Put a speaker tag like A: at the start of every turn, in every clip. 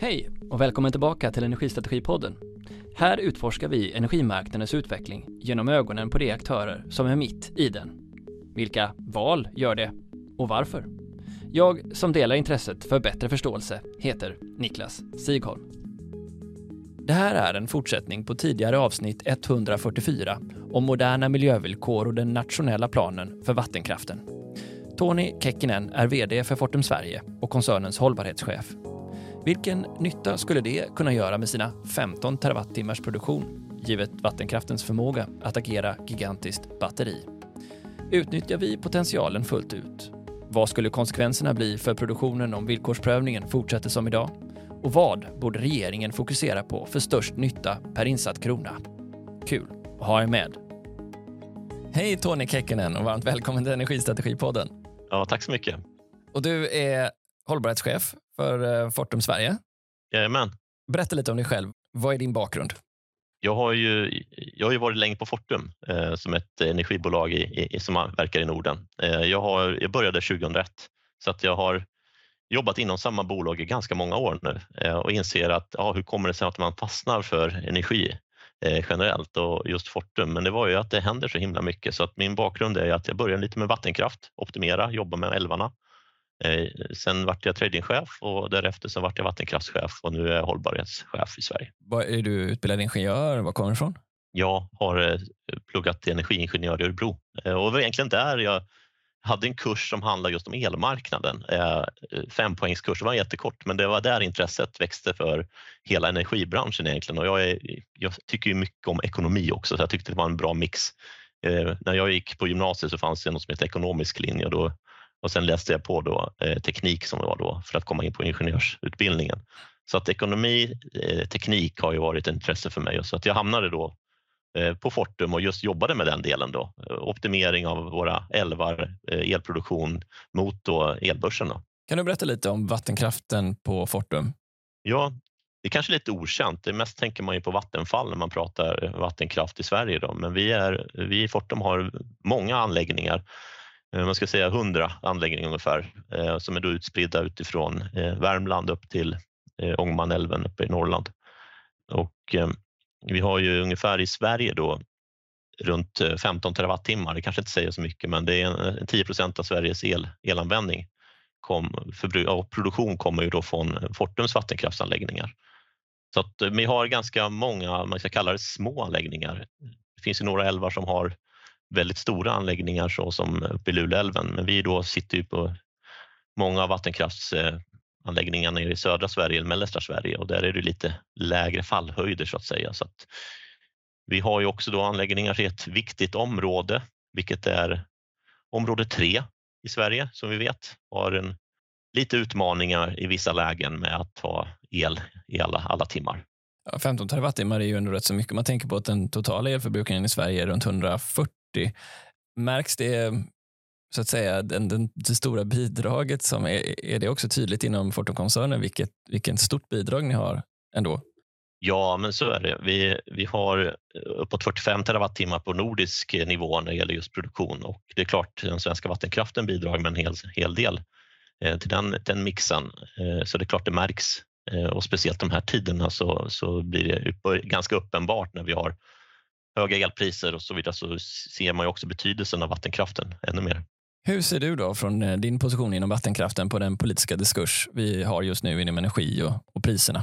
A: Hej och välkommen tillbaka till Energistrategipodden. Här utforskar vi energimarknadens utveckling genom ögonen på de aktörer som är mitt i den. Vilka val gör det och varför? Jag som delar intresset för bättre förståelse heter Niklas Sigholm. Det här är en fortsättning på tidigare avsnitt 144 om moderna miljövillkor och den nationella planen för vattenkraften. Tony Kekkinen är VD för Fortum Sverige och koncernens hållbarhetschef. Vilken nytta skulle det kunna göra med sina 15 terawattimmars produktion, givet vattenkraftens förmåga att agera gigantiskt batteri? Utnyttjar vi potentialen fullt ut? Vad skulle konsekvenserna bli för produktionen om villkorsprövningen fortsätter som idag? Och vad borde regeringen fokusera på för störst nytta per insatt krona? Kul att ha er med. Hej Tony Kekkinen och varmt välkommen till Energistrategipodden.
B: Ja, tack så mycket.
A: Och du är hållbarhetschef för eh, Fortum Sverige.
B: Jajamän.
A: Berätta lite om dig själv. Vad är din bakgrund?
B: Jag har ju, jag har ju varit länge på Fortum eh, som ett energibolag i, i, som verkar i Norden. Eh, jag, har, jag började 2001 så att jag har jobbat inom samma bolag i ganska många år nu eh, och inser att ja, hur kommer det sig att man fastnar för energi eh, generellt och just Fortum. Men det var ju att det händer så himla mycket så att min bakgrund är att jag började lite med vattenkraft, optimera, jobba med älvarna sen vart jag tradingchef och därefter så vart jag vattenkraftschef och nu är jag hållbarhetschef i Sverige.
A: är du utbildad ingenjör? Var kommer du ifrån?
B: Jag har eh, pluggat till energiingenjör i Örebro eh, och det var egentligen där jag hade en kurs som handlade just om elmarknaden. Fempoängskurs, det var jättekort men det var där intresset växte för hela energibranschen egentligen och jag, är, jag tycker mycket om ekonomi också så jag tyckte det var en bra mix. När jag gick på gymnasiet så fanns det något som heter ekonomisk linje och då och sen läste jag på då, eh, teknik som var då för att komma in på ingenjörsutbildningen. Så att ekonomi, eh, teknik har ju varit ett intresse för mig och så att jag hamnade då eh, på Fortum och just jobbade med den delen då. Optimering av våra älvar, eh, elproduktion mot då elbörsen. Då.
A: Kan du berätta lite om vattenkraften på Fortum?
B: Ja, det är kanske lite okänt. Det mest tänker man ju på Vattenfall när man pratar vattenkraft i Sverige. Då. Men vi, är, vi i Fortum har många anläggningar Eh, Eh, man ska säga 100 anläggningar ungefär eh, som är då utspridda utifrån eh, Värmland upp till Ångermanälven uppe i Norrland. Och vi har ju ungefär i Sverige då runt 15 terawattimmar. Det kanske inte säger så mycket, men det är 10 procent av Sveriges el, elanvändning. Kom, för, produktion kommer ju då från Fortums vattenkraftsanläggningar. Så att vi har ganska många, man ska kalla det små anläggningar. Det finns ju några älvar som har väldigt stora anläggningar så som uppe i Luleälven, men vi då sitter ju på många av nere i södra Sverige, eller mellersta Sverige och där är det lite lägre fallhöjder så att säga. Så att vi har ju också då anläggningar i ett viktigt område, vilket är område 3 i Sverige som vi vet har en, lite utmaningar i vissa lägen med att ha el i alla, alla timmar.
A: 15 terawattimmar är ju ändå rätt så mycket. Man tänker på att den totala elförbrukningen i Sverige är runt 140 Märks det, så att säga, den, den, det stora bidraget som är, är det också tydligt inom Fortumkoncernen vilket, vilket stort bidrag ni har ändå?
B: Ja, men så är det. Vi, vi har uppåt 45 terawattimmar på nordisk nivå när det gäller just produktion och det är klart den svenska vattenkraften bidrar med en hel, hel del eh, till den, den mixen. Eh, så det är klart det märks eh, och speciellt de här tiderna så, så blir det ganska uppenbart när vi har höga elpriser och så vidare så ser man ju också betydelsen av vattenkraften ännu mer.
A: Hur ser du då från eh, din position inom vattenkraften på den politiska diskurs vi har just nu inom energi och, och priserna?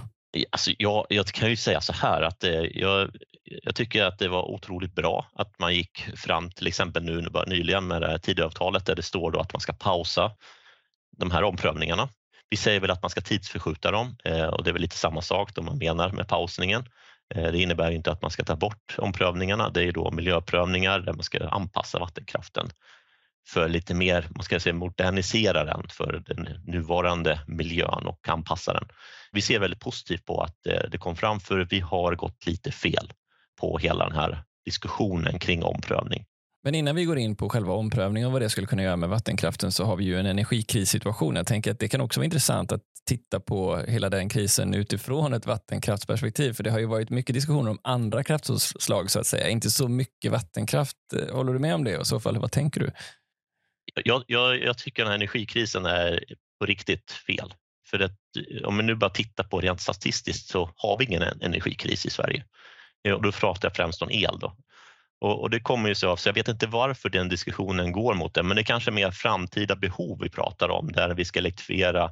B: Alltså jag, jag, kan ju säga så här att eh, jag, jag, tycker att det var otroligt bra att man gick fram till exempel nu nyligen med det här Tidöavtalet där det står då att man ska pausa de här omprövningarna. Vi säger väl att man ska tidsförskjuta dem eh, och det är väl lite samma sak då man menar med pausningen. Eh, det innebär inte att man ska ta bort omprövningarna. Det är då miljöprövningar där man ska anpassa vattenkraften för lite mer, man ska säga modernisera den för den nuvarande miljön och anpassa den. Vi ser väldigt positivt på att eh, det kom fram för vi har gått lite fel på hela den här diskussionen kring omprövning.
A: Men innan vi går in på själva omprövningen och vad det skulle kunna göra med vattenkraften så har vi ju en energikrissituation. Jag tänker att det kan också vara intressant att titta på hela den krisen utifrån ett vattenkraftsperspektiv. För det har ju varit mycket diskussioner om andra kraftslag så att säga. Inte så mycket vattenkraft. Håller du med om det? Och i så fall, vad tänker du?
B: Jag, jag, jag tycker den här energikrisen är på riktigt fel. För att, eh, om vi nu bara tittar på rent statistiskt så har vi ingen energikris i Sverige. Eh, och då pratar jag främst om el. Då. Och, och det kommer ju sig av, så jag vet inte varför den diskussionen går mot det, men det är kanske mer framtida behov vi pratar om där vi ska elektrifiera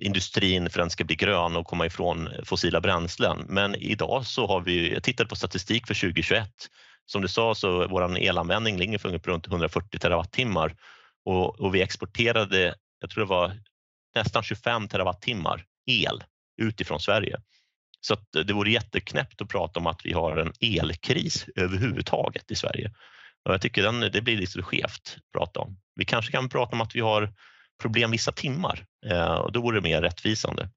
B: industrin för att den ska bli grön och komma ifrån fossila bränslen. Men idag så har vi, jag tittade på statistik för 2021, som du sa så vår elanvändning ligger för runt 140 terawattimmar och, och vi exporterade, jag tror det var nästan 25 terawattimmar el utifrån Sverige. Så det vore jätteknäppt att prata om att vi har en elkris överhuvudtaget i Sverige. Och jag tycker den, det blir lite skevt att prata om. Vi kanske kan prata om att vi har problem vissa timmar eh, och då vore det mer rättvisande.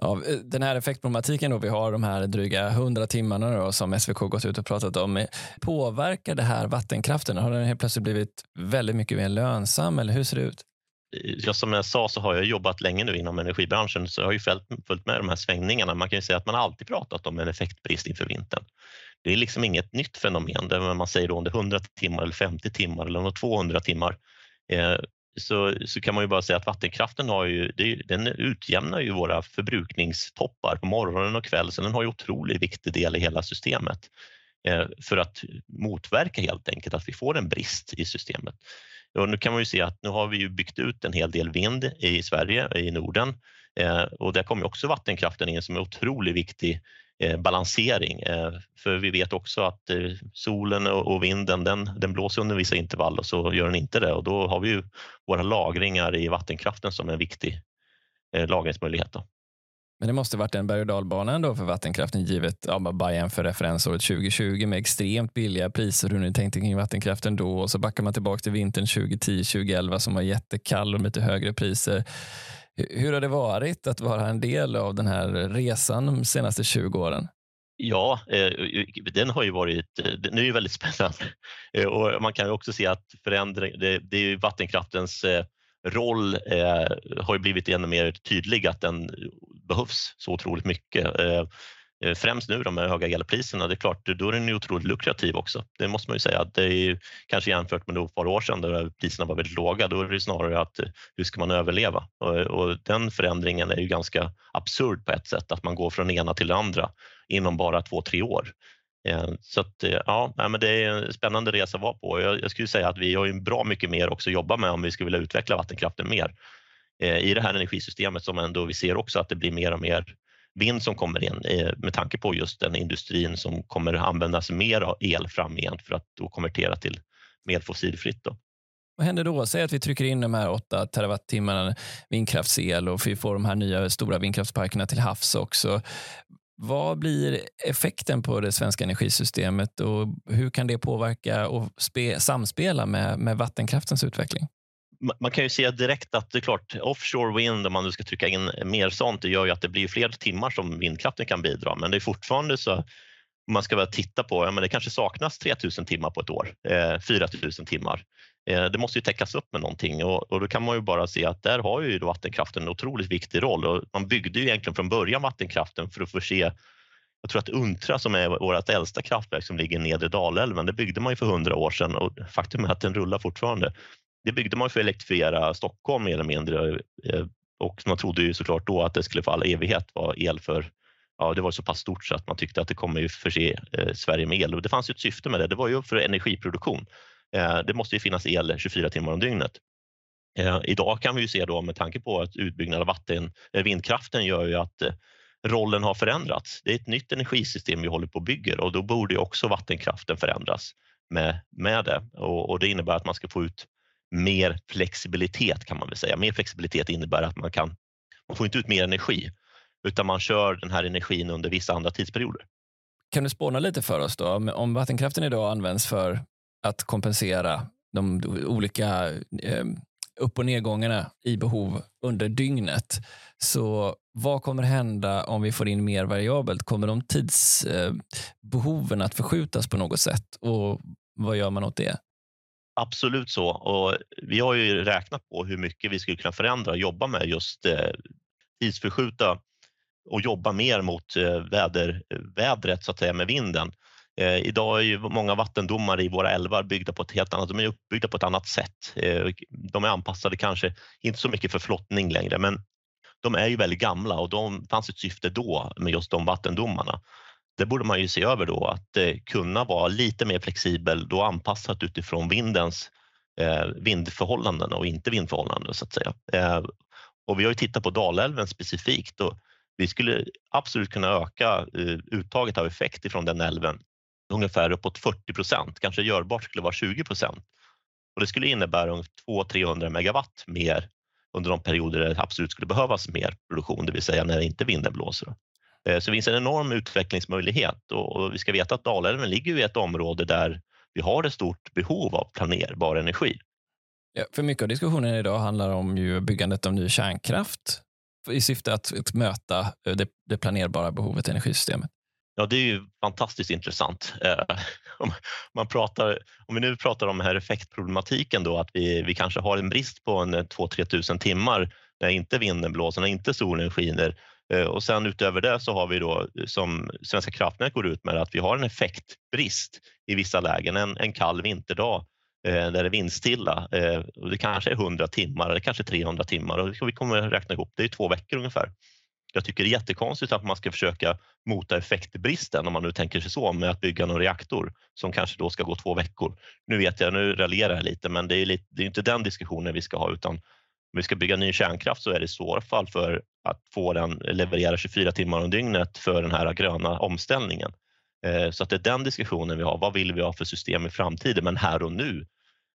A: Ja, eh, den här effektproblematiken då vi har, de här dryga 100 timmarna då, som SVK gått ut och pratat om, eh, påverkar det här vattenkraften? Har den helt plötsligt blivit väldigt mycket mer lönsam eller hur ser det ut?
B: Ja, som jag sa så har jag jobbat länge nu inom energibranschen så jag har ju följt, följt med de här svängningarna. Man kan ju säga att man alltid pratat om en effektbrist inför vintern. Det är liksom inget nytt fenomen där man säger då om det är 100 timmar eller 50 timmar eller 200 timmar eh, så, så kan man ju bara säga att vattenkraften har ju, det, den utjämnar ju våra förbrukningstoppar på morgonen och kvällen så den har ju otroligt viktig del i hela systemet eh, för att motverka helt enkelt att vi får en brist i systemet. Och nu kan man ju se att nu har vi ju byggt ut en hel del vind i Sverige, i Norden eh, och där kommer också vattenkraften in som är otroligt viktig eh, balansering. Eh, för vi vet också att eh, solen och vinden den, den blåser under vissa intervall och så gör den inte det och då har vi ju våra lagringar i vattenkraften som en viktig eh, lagringsmöjlighet. Då.
A: Men det måste varit en berg och dalbana ändå för vattenkraften givet, ja, bara jämför referensåret 2020 med extremt billiga priser hur ni tänkte kring vattenkraften då och så backar man tillbaka till vintern 2010-2011 som var jättekall och lite högre priser. Hur har det varit att vara en del av den här resan de senaste 20 åren?
B: Ja, eh, den har ju varit, eh, den är ju väldigt spännande eh, och man kan ju också se att förändring, det, det är vattenkraftens eh, roll har ju blivit ännu mer tydlig att den behövs så otroligt mycket. Eh, eh främst nu med de höga elpriserna, det är klart, då är den ju otroligt lukrativ också. Det måste man ju säga. Det är ju, kanske jämfört med ett par år sedan då priserna var väldigt låga, då är det snarare att eh, hur ska man överleva? Och, och den förändringen är ju ganska absurd på ett sätt, att man går från det ena till det andra inom bara två, tre år. Eh, så att, eh, ja, men det är en spännande resa att vara på. Jag, jag skulle säga att vi har ju bra mycket mer också att jobba med om vi skulle vilja utveckla vattenkraften mer eh, i det här energisystemet som ändå vi ser också att det blir mer och mer vind som kommer in med tanke på just den industrin som kommer användas mer av el framgent för att då konvertera till mer fossilfritt. Då.
A: Vad händer då? Säg att vi trycker in de här 8 terawattimmarna vindkraftsel och vi får de här nya stora vindkraftsparkerna till havs också. Vad blir effekten på det svenska energisystemet och hur kan det påverka och spe, samspela med, med vattenkraftens utveckling?
B: man kan ju se direkt att det är klart, offshore wind, om man nu ska trycka in mer sånt, det gör ju att det blir fler timmar som vindkraften kan bidra. Men det är fortfarande så, om man ska väl titta på, ja, men det kanske saknas 3000 timmar på ett år, eh, 4000 timmar. Eh, det måste ju täckas upp med någonting och, och då kan man ju bara se att där har ju vattenkraften en otroligt viktig roll och man byggde ju egentligen från början vattenkraften för att förse jag tror att Untra som är vårt äldsta kraftverk som ligger nedre Dalälven, det byggde man ju för hundra år sedan och faktum är att den rullar fortfarande det byggde man för att elektrifiera Stockholm mer eller mindre eh, och man trodde ju såklart då att det skulle för all evighet vara el för Ja, det var så pass stort så att man tyckte att det kommer ju förse eh, Sverige med el och det fanns ju ett syfte med det. Det var ju för energiproduktion. Eh, det måste ju finnas el 24 timmar om dygnet. Eh, idag kan vi ju se då med tanke på att utbyggnad av vatten, eh, vindkraften gör ju att rollen har förändrats. Det är ett nytt energisystem vi håller på och bygger och då borde också vattenkraften förändras med, med det och, och det innebär att man ska få ut mer flexibilitet kan man väl säga. Mer flexibilitet innebär att man kan, man får inte ut mer energi utan man kör den här energin under vissa andra tidsperioder.
A: Kan du spåna lite för oss då? Om vattenkraften idag används för att kompensera de olika eh, upp och nedgångarna i behov under dygnet. Så vad kommer hända om vi får in mer variabelt? Kommer de tidsbehoven eh, att förskjutas på något sätt och vad gör man åt det?
B: Absolut så. Och vi har ju räknat på hur mycket vi skulle kunna förändra och jobba med just eh, tidsförskjuta och jobba mer mot eh, väder, eh, vädret så att säga med vinden. Eh, idag är ju många vattendomar i våra älvar byggda på ett helt annat, de är uppbyggda på ett annat sätt. Eh, de är anpassade kanske inte så mycket för flottning längre men de är ju väldigt gamla och de fanns ett syfte då med just de vattendomarna. Det borde man ju se över då, att eh, kunna vara lite mer flexibel, då anpassat utifrån vindens eh, vindförhållanden och inte vindförhållanden så att säga. Eh, och vi har ju tittat på Dalälven specifikt och vi skulle absolut kunna öka eh, uttaget av effekt ifrån den älven ungefär uppåt 40 procent, kanske görbart skulle vara 20 procent. Och det skulle innebära 200-300 megawatt mer under de perioder det absolut skulle behövas mer produktion, det vill säga när inte vinden blåser. Eh, så det finns en enorm utvecklingsmöjlighet och vi ska veta att Dalälven ligger i ett område där vi har ett stort behov av planerbar energi.
A: Ja, för mycket av diskussionen idag handlar om ju byggandet av ny kärnkraft i syfte att, möta det, det planerbara behovet i energisystemet.
B: Ja, det är ju fantastiskt intressant. Eh, om, man pratar, om vi nu pratar om den här effektproblematiken då, att vi, vi kanske har en brist på en eh, 2-3 tusen timmar när inte vinden blåser, när inte solen skiner. Eh, och sen utöver det så har vi då eh, som Svenska kraftnät går ut med att vi har en effektbrist i vissa lägen, en, en kall vinterdag eh, där det är vindstilla. Eh, och det kanske är 100 timmar eller kanske 300 timmar och vi kommer räkna ihop, det är två veckor ungefär. Jag tycker det är jättekonstigt att man ska försöka mota effektbristen om man nu tänker sig så med att bygga någon reaktor som kanske då ska gå två veckor. Nu vet jag, nu raljerar jag lite, men det är, lite, det är inte den diskussionen vi ska ha utan om vi ska bygga ny kärnkraft så är det i så fall för att få den leverera 24 timmar om dygnet för den här gröna omställningen. Eh, så att det är den diskussionen vi har. Vad vill vi ha för system i framtiden? Men här och nu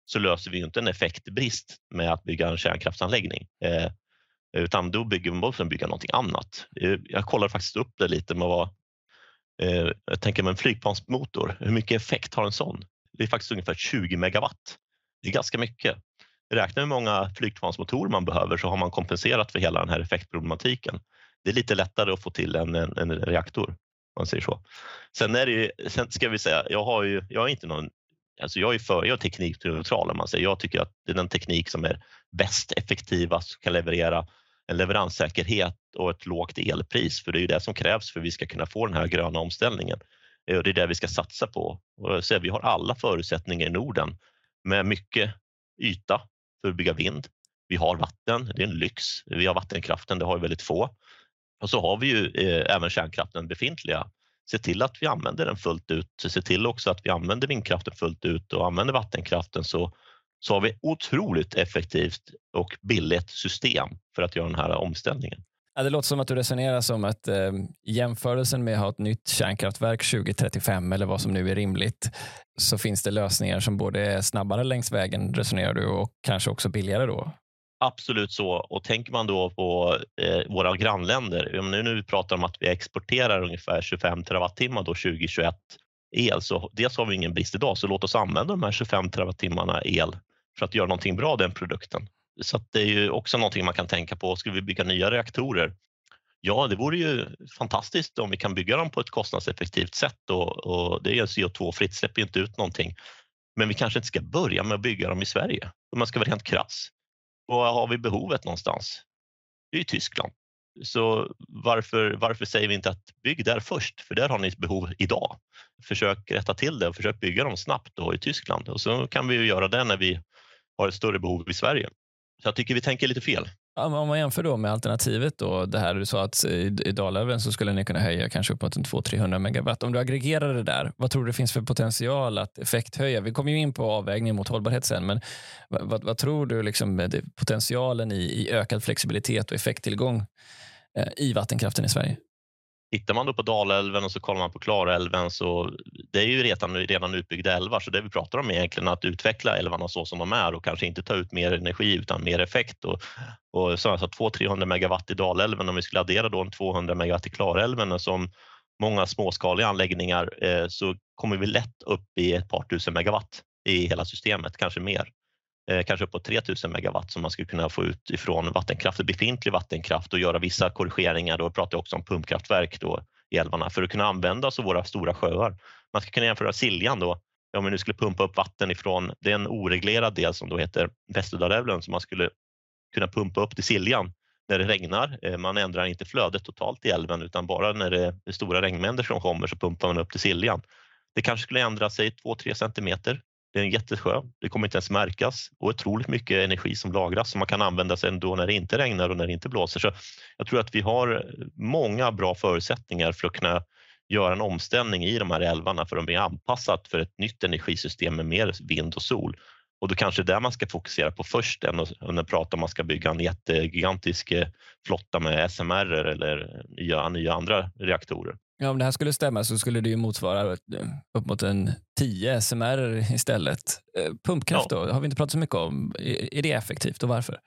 B: så löser vi inte en effektbrist med att bygga en kärnkraftsanläggning. Eh, utan då bygger man för att bygga någonting annat. Eh, jag kollar faktiskt upp det lite med vad eh, jag tänker med en flygplansmotor. Hur mycket effekt har en sån? Det är faktiskt ungefär 20 megawatt. Det är ganska mycket. Räkna hur många flygplansmotorer man behöver så har man kompenserat för hela den här effektproblematiken. Det är lite lättare att få till en, en, en reaktor om man säger så. Sen är det ju, sen ska vi säga, jag har ju, jag är inte någon Alltså jag är för, jag är teknikneutral om man säger. Jag tycker att det är den teknik som är bäst, effektivast, kan leverera en leveranssäkerhet och ett lågt elpris, för det är ju det som krävs för att vi ska kunna få den här gröna omställningen. Eh, och det är det vi ska satsa på. Och så vi har alla förutsättningar i Norden med mycket yta för att bygga vind. Vi har vatten, det är en lyx. Vi har vattenkraften, det har ju väldigt få. Och så har vi ju eh, även kärnkraften befintliga. Se till att vi använder den fullt ut. Se till också att vi använder vindkraften fullt ut och använder vattenkraften så så har vi otroligt effektivt och billigt system för att göra den här omställningen.
A: Ja, det låter som att du resonerar som att eh, jämförelsen med att ha ett nytt kärnkraftverk 2035 eller vad som nu är rimligt så finns det lösningar som både är snabbare längs vägen resonerar du och kanske också billigare då?
B: Absolut så och tänker man då på eh, våra grannländer, om nu, nu pratar om att vi exporterar ungefär 25 terawattimmar då 2021 el så dels har vi ingen brist idag så låt oss använda de här 25 terawattimmarna el för att göra någonting bra av den produkten. Så det är ju också någonting man kan tänka på. Skulle vi bygga nya reaktorer? Ja, det vore ju fantastiskt om vi kan bygga dem på ett kostnadseffektivt sätt och, och det är CO2-fritt, släpper inte ut någonting. Men vi kanske inte ska börja med att bygga dem i Sverige om man ska vara rent krass. Var har vi behovet någonstans? Det är i Tyskland. Så varför, varför säger vi inte att bygg där först? För där har ni behov idag. Försök rätta till det och försök bygga dem snabbt då i Tyskland och så kan vi ju göra det när vi har ett större behov i Sverige. Så jag tycker vi tänker lite fel.
A: om man jämför då med alternativet då, det här du sa att i, Dalälven så skulle ni kunna höja kanske uppåt 200-300 megawatt. Om du aggregerar det där, vad tror du det finns för potential att effekthöja? Vi kommer ju in på avvägning mot hållbarhet sen, men vad, vad tror du liksom potentialen i, i ökad flexibilitet och effekttillgång eh, i vattenkraften i Sverige?
B: Tittar man då på Dalälven och så kollar man på Klarälven så det är ju redan, redan utbyggda älvar så det vi pratar om är egentligen att utveckla älvarna så som de är och kanske inte ta ut mer energi utan mer effekt. Och, och så alltså 200-300 megawatt i Dalälven om vi skulle addera då en 200 megawatt i Klarälven som många småskaliga anläggningar eh, så kommer vi lätt upp i ett par tusen megawatt i hela systemet, kanske mer. Eh, kanske uppåt 3000 megawatt som man skulle kunna få ut ifrån vattenkraft, befintlig vattenkraft och göra vissa korrigeringar. Då pratar jag också om pumpkraftverk då i älvarna för att kunna använda av våra stora sjöar. Man ska kunna jämföra Siljan då, om vi nu skulle pumpa upp vatten ifrån, det är en oreglerad del som då heter Västerdalälven som man skulle kunna pumpa upp till Siljan när det regnar. Eh, man ändrar inte flödet totalt i älven utan bara när det är stora regnmängder som kommer så pumpar man upp till Siljan. Det kanske skulle ändra sig 2-3 centimeter det är en jättesjö, det kommer inte ens märkas och otroligt mycket energi som lagras som man kan använda sig ändå när det inte regnar och när det inte blåser. Så jag tror att vi har många bra förutsättningar för att kunna göra en omställning i de här älvarna för att bli anpassat för ett nytt energisystem med mer vind och sol. Och då kanske det är där man ska fokusera på först än att prata om att man ska bygga en jättegigantisk eh, flotta med SMR eller nya, nya andra reaktorer.
A: Ja, om det här skulle stämma så skulle det ju motsvara eh, upp mot en 10 SMR istället. Eh, pumpkraft ja. då, har vi inte pratat så mycket om. Är det effektivt och varför?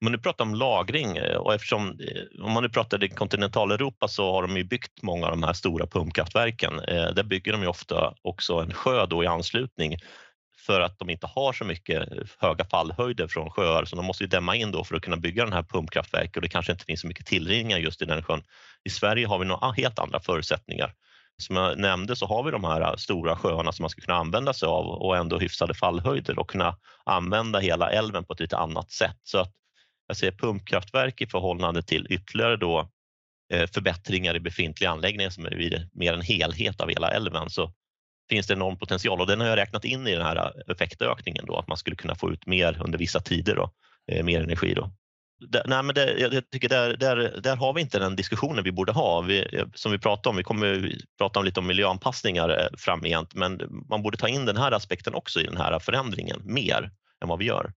B: Men nu pratar om lagring och eftersom om man nu pratar i kontinentaleuropa så har de ju byggt många av de här stora pumpkraftverken. Där bygger de ju ofta också en sjö då i anslutning för att de inte har så mycket höga fallhöjder från sjöar så de måste ju dämma in då för att kunna bygga den här pumpkraftverket och det kanske inte finns så mycket tillrinningar just i den sjön. I Sverige har vi några helt andra förutsättningar. Som jag nämnde så har vi de här äh, stora sjöarna som man ska kunna använda sig av och ändå hyfsade fallhöjder och kunna använda hela älven på ett lite annat sätt. Så att jag ser pumpkraftverk i förhållande till ytterligare då eh, förbättringar i befintliga anläggningar som är mer en helhet av hela älven så finns det enorm potential och den har jag räknat in i den här äh, effektökningen då, att man skulle kunna få ut mer under vissa tider, då, eh, mer energi. Då. Nej, men det, jag tycker där, där, där har vi inte den diskussionen vi borde ha. Vi, eh, som vi pratade om, vi kommer prata om lite om miljöanpassningar eh, framgent, men man borde ta in den här aspekten också i den här förändringen mer än vad vi gör.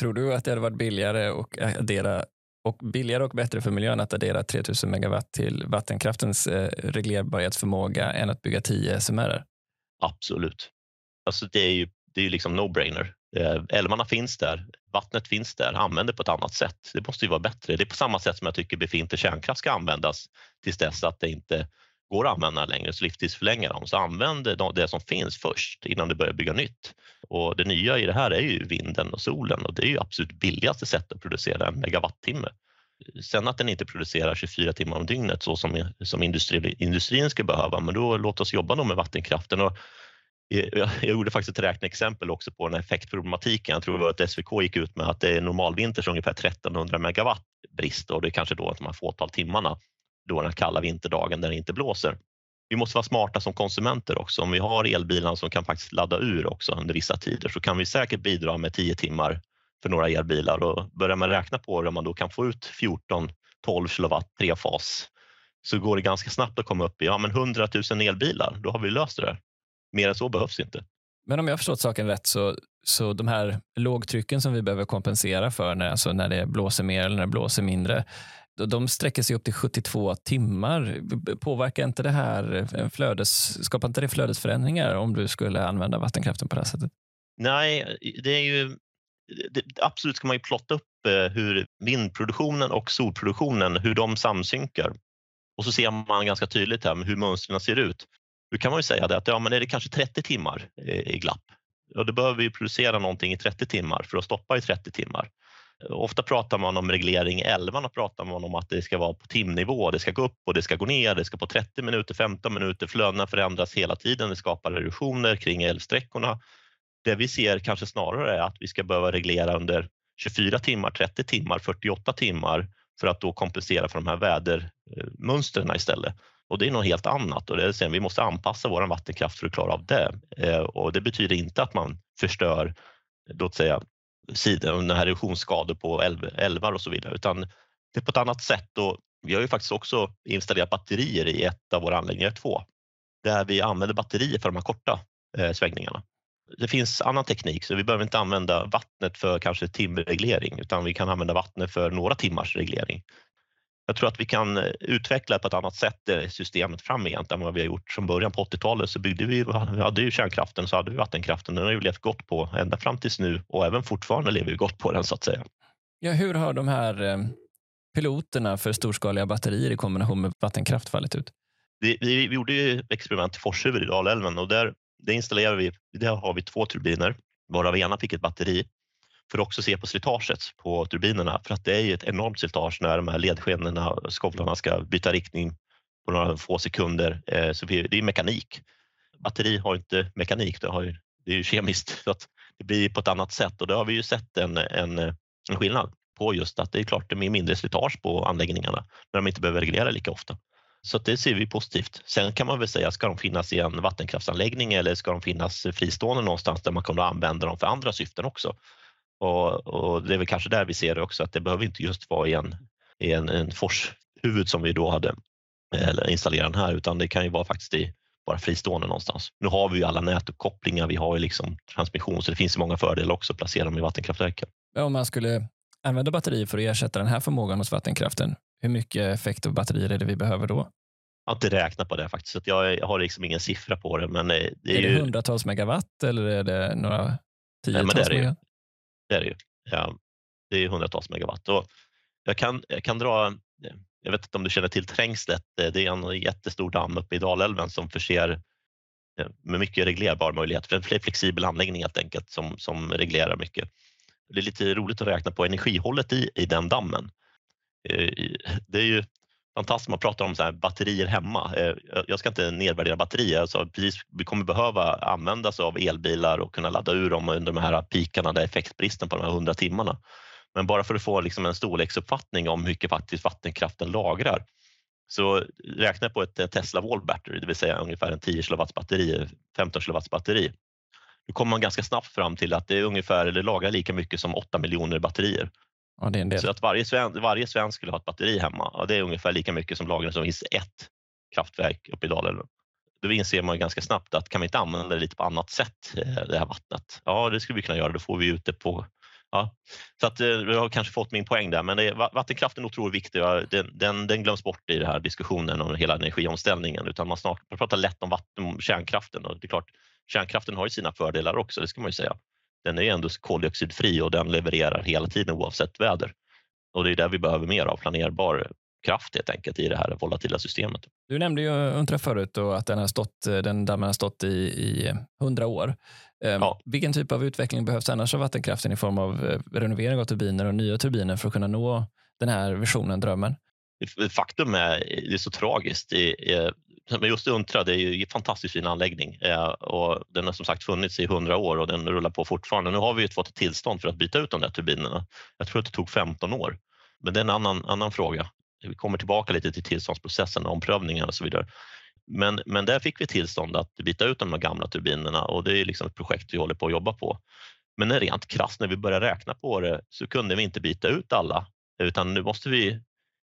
A: Tror du att det hade varit billigare att addera och billigare och bättre för miljön att addera 3000 megawatt till vattenkraftens eh, reglerbarhetsförmåga än att bygga 10 SMR?
B: Absolut. Alltså det är ju, det är ju liksom no-brainer. Eh, älvarna finns där, vattnet finns där, använd det på ett annat sätt. Det måste ju vara bättre. Det är på samma sätt som jag tycker befintlig kärnkraft ska användas tills dess att det inte går att använda längre, så livstidsförlänga dem. Så använd det som finns först innan du börjar bygga nytt. Och det nya i det här är ju vinden och solen och det är ju absolut billigaste sättet att producera en megawattimme. Sen att den inte producerar 24 timmar om dygnet så som, som industri, industrin ska behöva, men då låt oss jobba då med vattenkraften. Och eh, jag, gjorde faktiskt ett räkneexempel också på den här effektproblematiken. Jag tror det var att SVK gick ut med att det är normalvinter så ungefär 1300 megawatt brist och det är kanske då de här fåtal timmarna då den kalla vinterdagen där det inte blåser. Vi måste vara smarta som konsumenter också. Om vi har elbilar som kan faktiskt ladda ur också under vissa tider så kan vi säkert bidra med 10 timmar för några elbilar och börjar man räkna på det om man då kan få ut 14 12 kilowatt trefas så går det ganska snabbt att komma upp i ja, men 100 000 elbilar. Då har vi löst det där. Mer än så behövs inte.
A: Men om jag har förstått saken rätt så, så de här lågtrycken som vi behöver kompensera för när, alltså när det blåser mer eller när det blåser mindre, de sträcker sig upp till 72 timmar. Påverkar inte det här eh, flödes, skapar inte det flödesförändringar om du skulle använda vattenkraften på det här sättet?
B: Nej, det är ju det, absolut ska man ju plotta upp eh, hur vindproduktionen och solproduktionen, hur de samsynkar. Och så ser man ganska tydligt här hur mönstren ser ut. Då kan man ju säga det att ja, men är det kanske 30 timmar eh, i glapp, Ja, då behöver vi producera någonting i 30 timmar för att stoppa i 30 timmar. Ofta pratar man om reglering i älvarna pratar man om att det ska vara på timnivå, det ska gå upp och det ska gå ner, det ska på 30 minuter, 15 minuter, flödena förändras hela tiden, det skapar erosioner kring älvsträckorna. Det vi ser kanske snarare är att vi ska behöva reglera under 24 timmar, 30 timmar, 48 timmar för att då kompensera för de här vädermönstren istället. Och det är något helt annat och det är sen, vi måste anpassa vår vattenkraft för att klara av det. Eh, och det betyder inte att man förstör, låt säga, här erosionsskador på älvar och så vidare, utan det är på ett annat sätt. Och vi har ju faktiskt också installerat batterier i ett av våra anläggningar, två, där vi använder batterier för de här korta eh, svängningarna. Det finns annan teknik så vi behöver inte använda vattnet för kanske timreglering utan vi kan använda vattnet för några timmars reglering. Jag tror att vi kan eh, utveckla på ett annat sätt eh, systemet framgent än vad vi har gjort från början. På 80-talet så byggde vi, vi hade ju kärnkraften så hade vi vattenkraften. Den har ju levt gott på ända fram tills nu och även fortfarande lever vi gott på den så att säga.
A: Ja, hur har de här eh, piloterna för storskaliga batterier i kombination med vattenkraft fallit ut?
B: Vi, vi, vi gjorde ju experiment i Forshuvud i Dalälven och där, där installerade vi, där har vi två turbiner varav ena fick ett batteri för att också se på slitaget på turbinerna för att det är ett enormt slitage när de här ledskenorna, skovlarna ska byta riktning på några få sekunder. Eh, så det är mekanik. Batteri har inte mekanik, det, har ju, det är ju kemiskt så att det blir på ett annat sätt och det har vi ju sett en, en, en skillnad på just att det är klart det är mindre slitage på anläggningarna när de inte behöver reglera lika ofta. Så det ser vi positivt. Sen kan man väl säga, ska de finnas i en vattenkraftsanläggning eller ska de finnas fristående någonstans där man kan använda dem för andra syften också? Och, och det är väl kanske där vi ser det också, att det behöver inte just vara i en, i en, en forshuvud som vi då hade eller installera den här, utan det kan ju vara faktiskt i bara fristående någonstans. Nu har vi ju alla nätuppkopplingar, vi har ju liksom transmission, så det finns många fördelar också att placera dem i vattenkraftverken.
A: Om man skulle använda batterier för att ersätta den här förmågan hos vattenkraften, hur mycket effekt av batterier är det vi behöver då?
B: Jag har inte räknat på det faktiskt, så jag har liksom ingen siffra på det. Men det är,
A: är det ju... hundratals megawatt eller är det några tiotals
B: Nej, det är det? Det är det ju. Det är hundratals megawatt. Och jag, kan, jag kan dra eh, jag vet inte om du känner till Trängslet. Eh, det är en jättestor damm uppe i Dalälven som förser eh, med mycket reglerbar möjlighet. För en flexibel anläggning helt enkelt som, som reglerar mycket. Det är lite roligt att räkna på energihållet i, i den dammen. Det är ju fantastiskt, man pratar om så här, batterier hemma. Eh, jag ska inte nedvärdera batterier, alltså, precis, vi kommer behöva använda sig av elbilar och kunna ladda ur dem under de här pikarna, där effektbristen på de här 100 timmarna. Men bara för att få liksom en storleksuppfattning om hur mycket faktiskt vattenkraften lagrar så räkna på ett Tesla Wall Battery, det vill säga ungefär en 10 kW batteri, 15 kW batteri. Då kommer man ganska snabbt fram till att det är ungefär, eller lagrar lika mycket som 8 miljoner batterier.
A: Ja, det är en del.
B: Så att varje svensk, varje svensk skulle ha ett batteri hemma, ja, det är ungefär lika mycket som lagras som finns ett kraftverk uppe i Dalälven. Då inser man ganska snabbt att kan vi inte använda det lite på annat sätt, eh, det här vattnet? Ja, det skulle vi kunna göra. Då får vi ut det på Ja, så att, eh, du har kanske fått min poäng där, men det, vattenkraften är otroligt viktig. Den, den, den, glöms bort i den här diskussionen om hela energiomställningen, utan man, snart, man pratar lätt om, vatten, om kärnkraften och det är klart, kärnkraften har ju sina fördelar också, det ska man ju säga. Den är ändå koldioxidfri och den levererar hela tiden oavsett väder. Och det är där vi behöver mer av, planerbar kraft helt enkelt i det här volatila systemet.
A: Du nämnde ju Untra förut och att den, har stått, den dammen har stått i, 100 år. Ehm, ja. Vilken typ av utveckling behövs annars av vattenkraften i form av eh, renovering av turbiner och nya turbiner för att kunna nå den här visionen, drömmen?
B: Faktum är, det är så tragiskt. Men just Untra, det är ju en fantastiskt fin anläggning eh, och den har som sagt funnits i 100 år och den rullar på fortfarande. Nu har vi fått ett tillstånd för att byta ut de där turbinerna. Jag tror att det tog 15 år, men det är en annan, annan fråga. Vi kommer tillbaka lite till tillståndsprocessen, omprövningar och så vidare. Men, men där fick vi tillstånd att byta ut de här gamla turbinerna och det är liksom ett projekt vi håller på att jobba på. Men rent krasst, när vi började räkna på det så kunde vi inte byta ut alla utan nu måste vi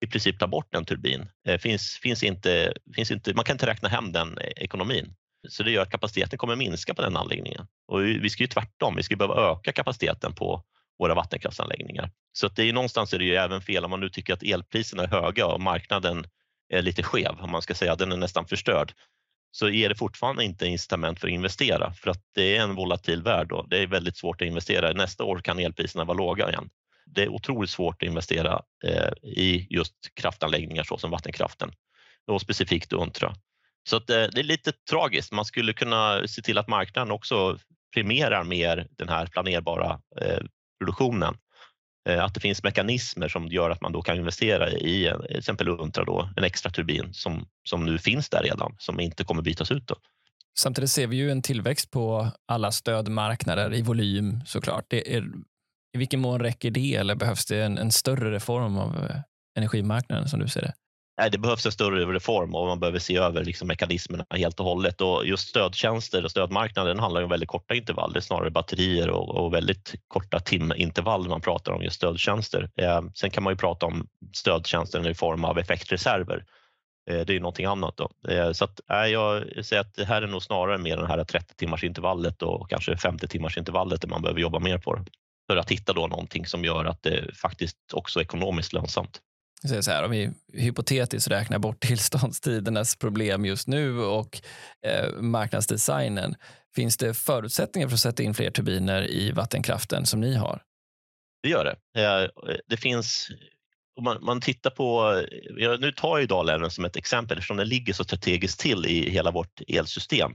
B: i princip ta bort en turbin. Eh, finns, finns inte, finns inte, man kan inte räkna hem den eh, ekonomin. Så det gör att kapaciteten kommer minska på den anläggningen. Och vi ska ju tvärtom, vi ska behöva öka kapaciteten på våra vattenkraftsanläggningar. Så att det är någonstans är det ju även fel om man nu tycker att elpriserna är höga och marknaden är lite skev, om man ska säga, den är nästan förstörd, så ger det fortfarande inte incitament för att investera för att det är en volatil värld och det är väldigt svårt att investera. Nästa år kan elpriserna vara låga igen. Det är otroligt svårt att investera eh, i just kraftanläggningar såsom vattenkraften och specifikt Untra. Så att, eh, det är lite tragiskt. Man skulle kunna se till att marknaden också premierar mer den här planerbara eh, produktionen att det finns mekanismer som gör att man då kan investera i till exempel Untra, då, en extra turbin som, som nu finns där redan, som inte kommer bytas ut. Då.
A: Samtidigt ser vi ju en tillväxt på alla stödmarknader i volym såklart. Det är, i vilken mån räcker det eller behövs det en, en större reform av eh, energimarknaden som du ser det?
B: nej, det behövs en större reform och man behöver se över liksom mekanismerna helt och hållet. Och just stödtjänster och stödmarknaden handlar om väldigt korta intervall. Det är snarare batterier och, och väldigt korta timintervall man pratar om just stödtjänster. Eh, sen kan man ju prata om stödtjänster i form av effektreserver. Eh, det är ju någonting annat. Då. Eh, så att, eh, jag säger att det här är nog snarare mer det här 30 timmars intervallet och kanske 50 timmars intervallet där man behöver jobba mer på det. För att hitta då någonting som gör att det faktiskt också är ekonomiskt lönsamt
A: så här, om vi hypotetiskt räknar bort tillståndstidernas problem just nu och eh, marknadsdesignen, finns det förutsättningar för att sätta in fler turbiner i vattenkraften som ni har?
B: Det gör det. Eh, det finns om man, man tittar på, nu tar jag Dalälven som ett exempel eftersom den ligger så strategiskt till i hela vårt elsystem,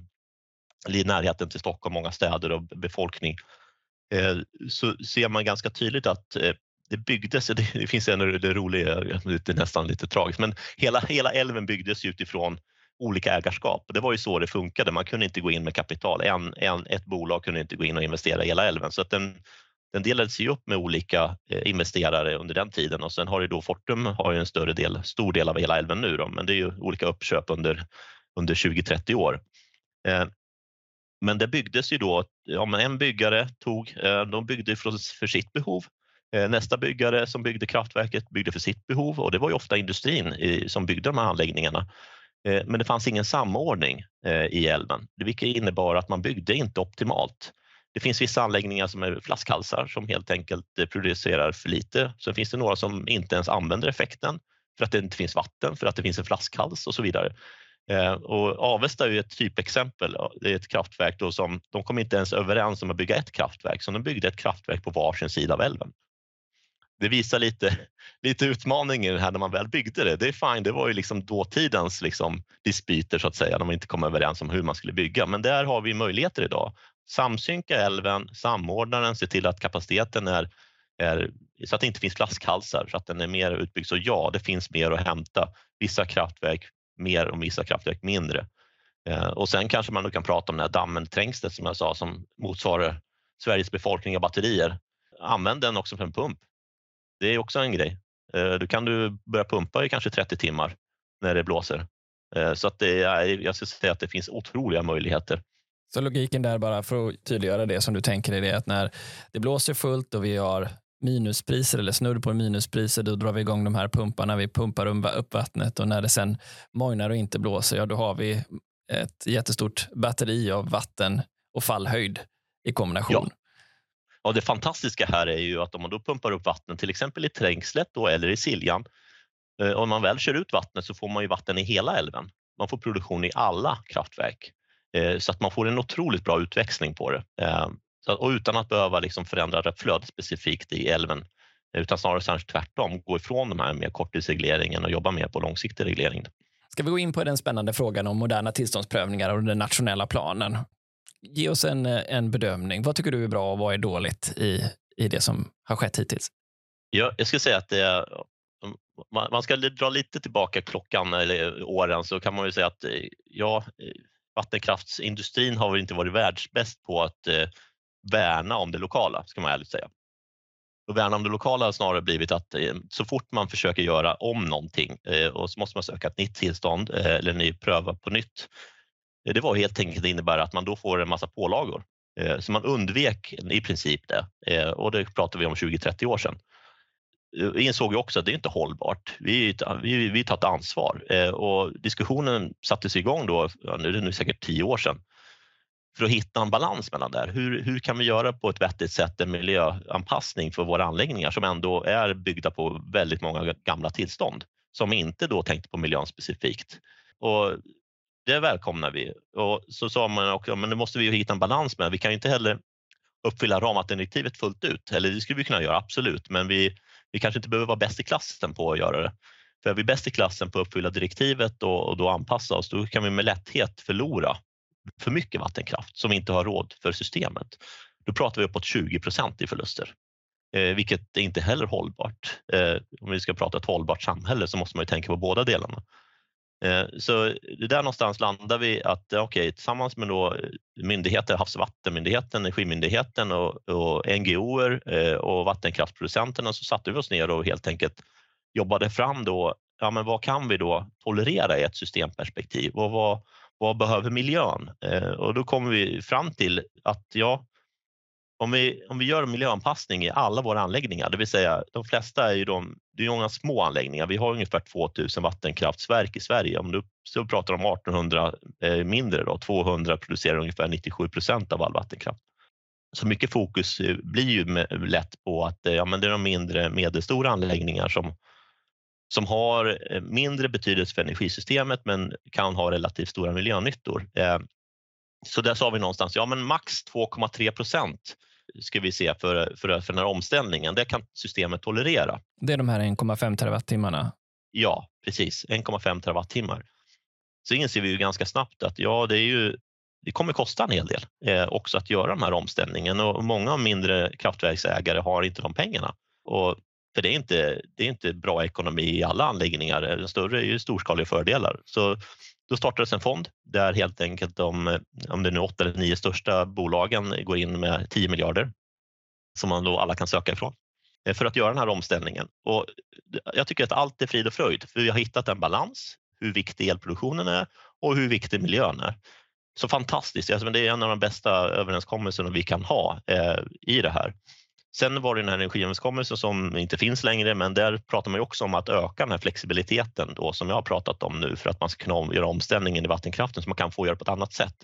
B: i närheten till Stockholm, många städer och befolkning, eh, Eh, så ser man ganska tydligt att eh, det byggdes, det finns en det roliga, det är nästan lite tragiskt, men hela, hela älven byggdes utifrån olika ägarskap. Det var ju så det funkade. Man kunde inte gå in med kapital. En, en, ett bolag kunde inte gå in och investera i hela älven så att den, den delades ju upp med olika eh, investerare under den tiden och sen har ju då Fortum har ju en större del, stor del av hela älven nu då, men det är ju olika uppköp under, under 20-30 år. Men det byggdes ju då, ja, men en byggare tog, eh, de byggde för, sitt behov eh, nästa byggare som byggde kraftverket byggde för sitt behov och det var ju ofta industrin som byggde de här anläggningarna. Eh, men det fanns ingen samordning i älven, vilket innebar att man byggde inte optimalt. Det finns vissa anläggningar som är flaskhalsar som helt enkelt producerar för lite. Sen finns det några som inte ens använder effekten för att det inte finns vatten, för att det finns en flaskhals och så vidare. Eh, och Avesta är ju ett typexempel. Det är ett kraftverk då som de kom inte ens överens om att bygga ett kraftverk, så de byggde ett kraftverk på varsin sida av älven det visar lite, lite utmaningen här när man väl byggde det. Det är fine, det var ju liksom dåtidens liksom dispyter så att säga, när man inte kom överens om hur man skulle bygga. Men där har vi möjligheter idag. Samsynka älven, samordna den, se till att kapaciteten är, är så att det inte finns flaskhalsar, så att den är mer utbyggd. Så ja, det finns mer att hämta. Vissa kraftverk mer och vissa kraftverk mindre. Eh, och sen kanske man kan prata om den här dammen som jag sa som motsvarar Sveriges befolkning av batterier. Använd den också för en pump det är också en grej. Eh, då kan du börja pumpa i kanske 30 timmar när det blåser. Eh, så att det är, jag skulle säga att det finns otroliga möjligheter.
A: Så logiken där bara för att tydliggöra det som du tänker är att när det blåser fullt och vi har minuspriser eller snudd på minuspriser, då drar vi igång de här pumparna. Vi pumpar upp vattnet och när det sen mojnar och inte blåser, ja då har vi ett jättestort batteri av vatten och fallhöjd i kombination. Ja.
B: Och det fantastiska här är ju att om man då pumpar upp vatten, till exempel i Trängslet då, eller i Siljan, eh, om man väl kör ut vattnet så får man ju vatten i hela älven. Man får produktion i alla kraftverk eh, så att man får en otroligt bra utväxling på det. Eh, Eh, och utan att behöva liksom förändra flödet specifikt i älven utan snarare tvärtom, gå ifrån de här med korttidsregleringen och jobba mer på långsiktig reglering.
A: Ska vi gå in på den spännande frågan om moderna tillståndsprövningar och den nationella planen? ge oss en, en bedömning. Vad tycker du är bra och vad är dåligt i, i det som har skett hittills?
B: Ja, jag skulle säga att det är, man ska dra lite tillbaka klockan eller åren så kan man ju säga att ja, vattenkraftsindustrin har väl inte varit världsbäst på att eh, värna om det lokala, ska man ärligt säga. Och värna om det lokala har snarare blivit att eh, så fort man försöker göra om någonting eh, och så måste man söka ett nytt tillstånd eh, eller ny pröva på nytt det var helt enkelt innebär att man då får en massa pålagor. Så man undvek i princip det och det pratar vi om 20-30 år sedan. Vi insåg ju också att det är inte hållbart. Vi, vi, vi tar ett ansvar och diskussionen sattes igång då, nu är det nu säkert tio år sedan, för att hitta en balans mellan det här. Hur, hur kan vi göra på ett vettigt sätt en miljöanpassning för våra anläggningar som ändå är byggda på väldigt många gamla tillstånd som inte då tänkte på miljön specifikt. Och det välkomnar vi. Och så sa man också, men nu måste vi hitta en balans med. Vi kan ju inte heller uppfylla ramvattendirektivet fullt ut. Eller det skulle vi kunna göra, absolut, men vi, vi kanske inte behöver vara bäst i klassen på att göra det. För är vi bäst i klassen på att uppfylla direktivet och, och då anpassa oss, då kan vi med lätthet förlora för mycket vattenkraft som vi inte har råd för systemet. Då pratar vi uppåt 20 procent i förluster, eh, vilket är inte heller hållbart. Eh, om vi ska prata ett hållbart samhälle så måste man ju tänka på båda delarna. Eh, så det där någonstans landar vi att eh, okay, tillsammans med då eh, myndigheter, Havs och vattenmyndigheten, Energimyndigheten och, och NGOer eh, och vattenkraftsproducenterna så satte vi oss ner och helt enkelt jobbade fram då, ja men vad kan vi då tolerera i ett systemperspektiv och vad, vad behöver miljön? Eh, och då kommer vi fram till att ja, om vi, om vi gör miljöanpassning i alla våra anläggningar, det vill säga de flesta är ju de, det är många små anläggningar. Vi har ungefär 2000 vattenkraftsverk i Sverige. Om du så pratar om 1800 eh, mindre, då, 200 producerar ungefär 97 procent av all vattenkraft. Så mycket fokus eh, blir ju med, lätt på att eh, ja, men det är de mindre medelstora anläggningar som, som har eh, mindre betydelse för energisystemet men kan ha relativt stora miljönyttor. Eh, så där sa vi någonstans, ja men max 2,3 procent ska vi se för, för, för den här omställningen. Det kan systemet tolerera.
A: Det är de här 1,5 terawattimmarna?
B: Ja, precis. 1,5 terawattimmar. Så inser vi ju ganska snabbt att ja, det, är ju, det kommer kosta en hel del eh, också att göra den här omställningen och många mindre kraftverksägare har inte de pengarna. Och för det är, inte, det är inte bra ekonomi i alla anläggningar. Den större är ju storskaliga fördelar. Så då startades en fond där helt enkelt de, om det är nu åtta eller nio största bolagen går in med 10 miljarder. som man då alla kan söka ifrån eh, för att göra den här omställningen. Och jag tycker att allt är frid och fröjd, för vi har hittat en balans, hur viktig elproduktionen är och hur viktig miljön är. Så fantastiskt, alltså, det är en av de bästa överenskommelserna vi kan ha eh, i det här. Sen var det den här energiöverenskommelsen som inte finns längre, men där pratar man ju också om att öka den här flexibiliteten då, som jag har pratat om nu för att man ska kunna göra omställningen i vattenkraften som man kan få göra på ett annat sätt.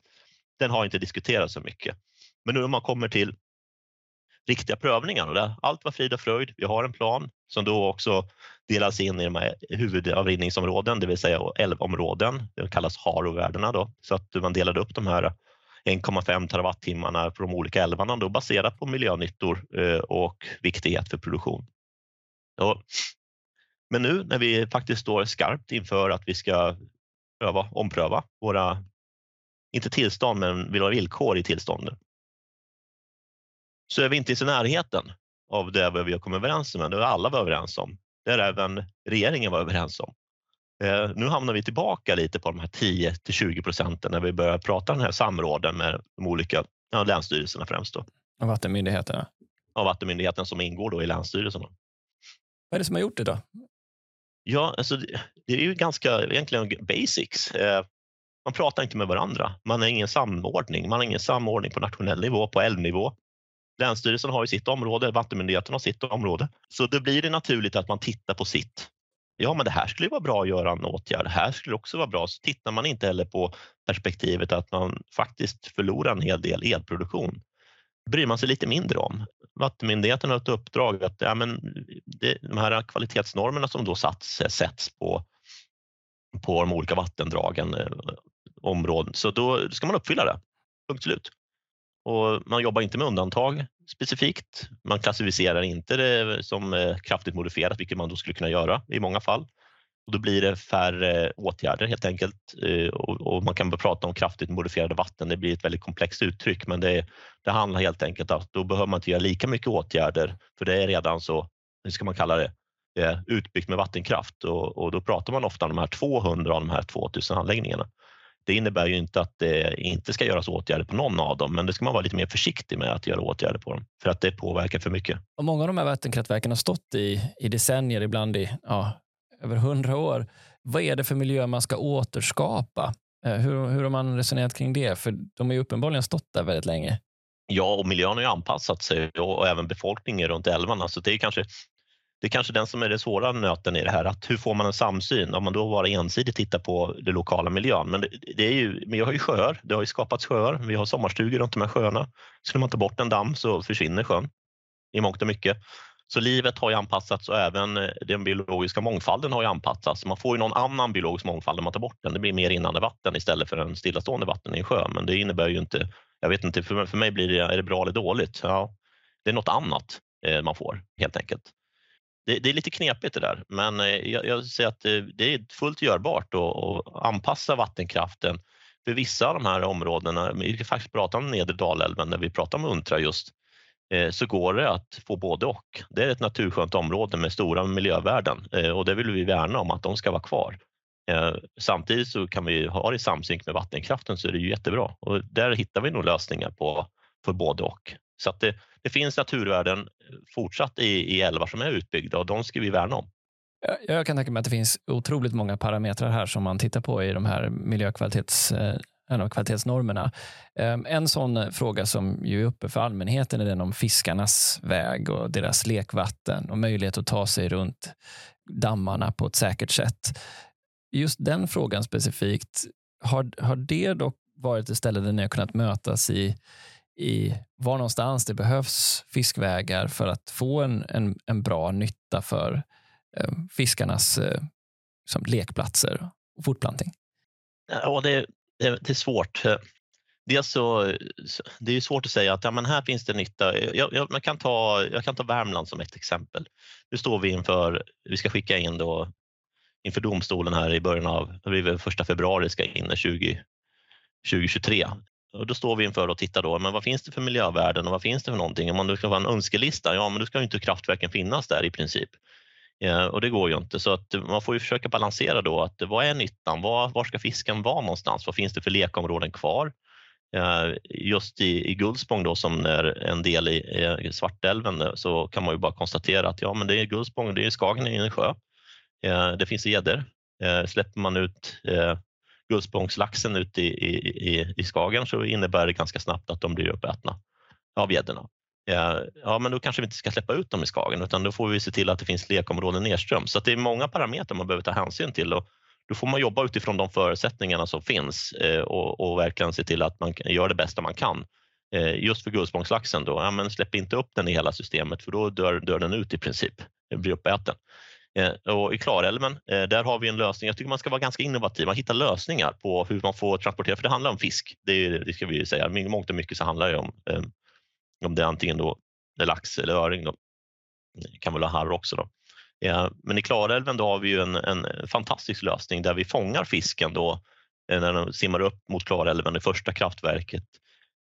B: Den har inte diskuterats så mycket. Men nu när man kommer till riktiga prövningar och där allt var frid och fröjd. Vi har en plan som då också delas in i de här huvudavrinningsområden, det vill säga älvområden. Det kallas HARO-värdena då, så att man delade upp de här 1,5 terawattimmarna på de olika älvarna då baserat på miljönyttor eh, och viktighet för produktion. Men nu när vi faktiskt står skarpt inför att vi ska pröva, ompröva våra, inte tillstånd, men våra villkor i tillstånden, så är vi inte i närheten av det vi har kommit överens om. Det är alla var överens om. Det är även regeringen var överens om. Eh, nu hamnar vi tillbaka lite på de här 10 till 20 procenten när vi börjar prata den här samråden med de olika ja, länsstyrelserna främst. Då.
A: Och vattenmyndigheterna?
B: Ja, vattenmyndigheten som ingår då i länsstyrelserna.
A: Vad är det som har gjort det då?
B: Ja, alltså det är ju ganska egentligen basics. Eh, man pratar inte med varandra. Man har ingen samordning. Man har ingen samordning på nationell nivå, på älvnivå. Länsstyrelsen har ju sitt område, vattenmyndigheten har sitt område. Så det blir det naturligt att man tittar på sitt ja men det här skulle vara bra att göra en åtgärd, det här skulle också vara bra. Så tittar man inte heller på perspektivet att man faktiskt förlorar en hel del elproduktion. Det bryr man sig lite mindre om. Vattenmyndigheten har ett uppdrag att ja, men det, de här kvalitetsnormerna som då satts, sätts på, på de olika vattendragen, eh, områden, så då ska man uppfylla det. Punkt slut. Och man jobbar inte med undantag specifikt. Man klassificerar inte det som eh, kraftigt modifierat, vilket man då skulle kunna göra i många fall. Och då blir det färre åtgärder helt enkelt eh, och man kan prata om kraftigt modifierade vatten. Det blir ett väldigt komplext uttryck, men det, det handlar helt enkelt om att då behöver man inte göra lika mycket åtgärder, för det är redan så, hur ska man kalla det, eh, utbyggt med vattenkraft och, och då pratar man ofta om de här 200 av de här 2000 anläggningarna. Det innebär ju inte att det inte ska göras åtgärder på någon av dem, men det ska man vara lite mer försiktig med att göra åtgärder på dem för att det påverkar för mycket.
A: Och många av de här vattenkraftverken har stått i, i decennier, ibland i ja, över hundra år. Vad är det för miljö man ska återskapa? Eh, hur, hur har man resonerat kring det? För de har ju uppenbarligen stått där väldigt länge.
B: Ja, och miljön har ju anpassat sig och även befolkningen runt älvarna. Så det är kanske det är kanske den som är den svåra nöten i det här. Att hur får man en samsyn om man då bara ensidigt tittar på den lokala miljön? Men det, det är ju, men jag har ju sjöar. Det har ju skapats sjöar. Vi har sommarstugor runt de här sjöarna. Skulle man ta bort en damm så försvinner sjön i mångt och mycket. Så livet har ju anpassats och även eh, den biologiska mångfalden har ju anpassats. Man får ju någon annan biologisk mångfald när man tar bort den. Det blir mer rinnande vatten istället för en stillastående vatten i en sjö. Men det innebär ju inte, jag vet inte, för, mig blir det, är det bra eller dåligt? Ja, det är något annat eh, man får helt enkelt det, det, är lite knepigt det där, men eh, jag, jag säger att det, det, är fullt görbart att anpassa vattenkraften för vissa av de här områdena. Vi kan faktiskt prata om nedre Dalälven när vi pratar om Untra just eh, så går det att få både och. Det är ett naturskönt område med stora miljövärden och det vill vi värna om att de ska vara kvar. Samtidigt så kan vi ha det i samsynk med vattenkraften så är det ju jättebra och där hittar vi nog lösningar på för både och. Så att det, det finns naturvärden eh, fortsatt i, i älvar som är utbyggda och de ska vi värna om.
A: Jag kan tänka mig att det finns otroligt många parametrar här som man tittar på i de här miljökvalitets eh, kvalitetsnormerna. Ehm, en sån eh, fråga som ju är uppe för allmänheten är den om fiskarnas väg och deras lekvatten och möjlighet att ta sig runt dammarna på ett säkert sätt. Just den frågan specifikt, har, har det dock varit ett ställe där ni har kunnat mötas i, i var någonstans det behövs fiskvägar för att få en, en, en bra nytta för eh, fiskarnas eh, som lekplatser och fortplantning?
B: Ja, det, det, det är svårt. Dels så, det är svårt att säga att ja, men här finns det nytta. Jag, jag, man kan ta, jag kan ta Värmland som ett exempel. Nu står vi inför, vi ska skicka in då inför domstolen här i början av, första februari ska in 20, 2023 och då står vi inför att titta då, men vad finns det för miljövärden och vad finns det för någonting? Om man ska vara en önskelista, ja men då ska ju inte kraftverken finnas där i princip. Eh, och det går ju inte så att man får ju försöka balansera då att vad är nyttan? Var, var ska fisken vara någonstans? Vad finns det för lekområden kvar? Eh, just i, i Gullspång då, som är en del i, i Svartälven eh, så kan man ju bara konstatera att ja, men det är Gullspång, det är Skagen i en sjö. Det finns gäddor. Släpper man ut Gullspångslaxen ut i, i, i Skagen så innebär det ganska snabbt att de blir uppätna av gäddorna. Eh, ja, men då kanske vi inte ska släppa ut dem i Skagen utan då får vi se till att det finns lekområden nedströms. Så det är många parametrar man behöver ta hänsyn till och då får man jobba utifrån de förutsättningarna som finns eh, och, och verkligen se till att man gör det bästa man kan. Eh, just för guldspångslaxen då, ja, men släpp inte upp den i hela systemet för då dör, dör den ut i princip, den blir uppäten. Eh, och I Klarälven, eh, där har vi en lösning. Jag tycker man ska vara ganska innovativ. Man hittar lösningar på hur man får transportera, för det handlar om fisk. Det, är, det ska vi säga. Mångt och mycket så handlar det om, eh, om det är antingen då lax eller öring. Då. Det kan väl vara harr också. Då. Men i Klarälven då har vi ju en, en fantastisk lösning där vi fångar fisken då när den simmar upp mot Klarälven, det första kraftverket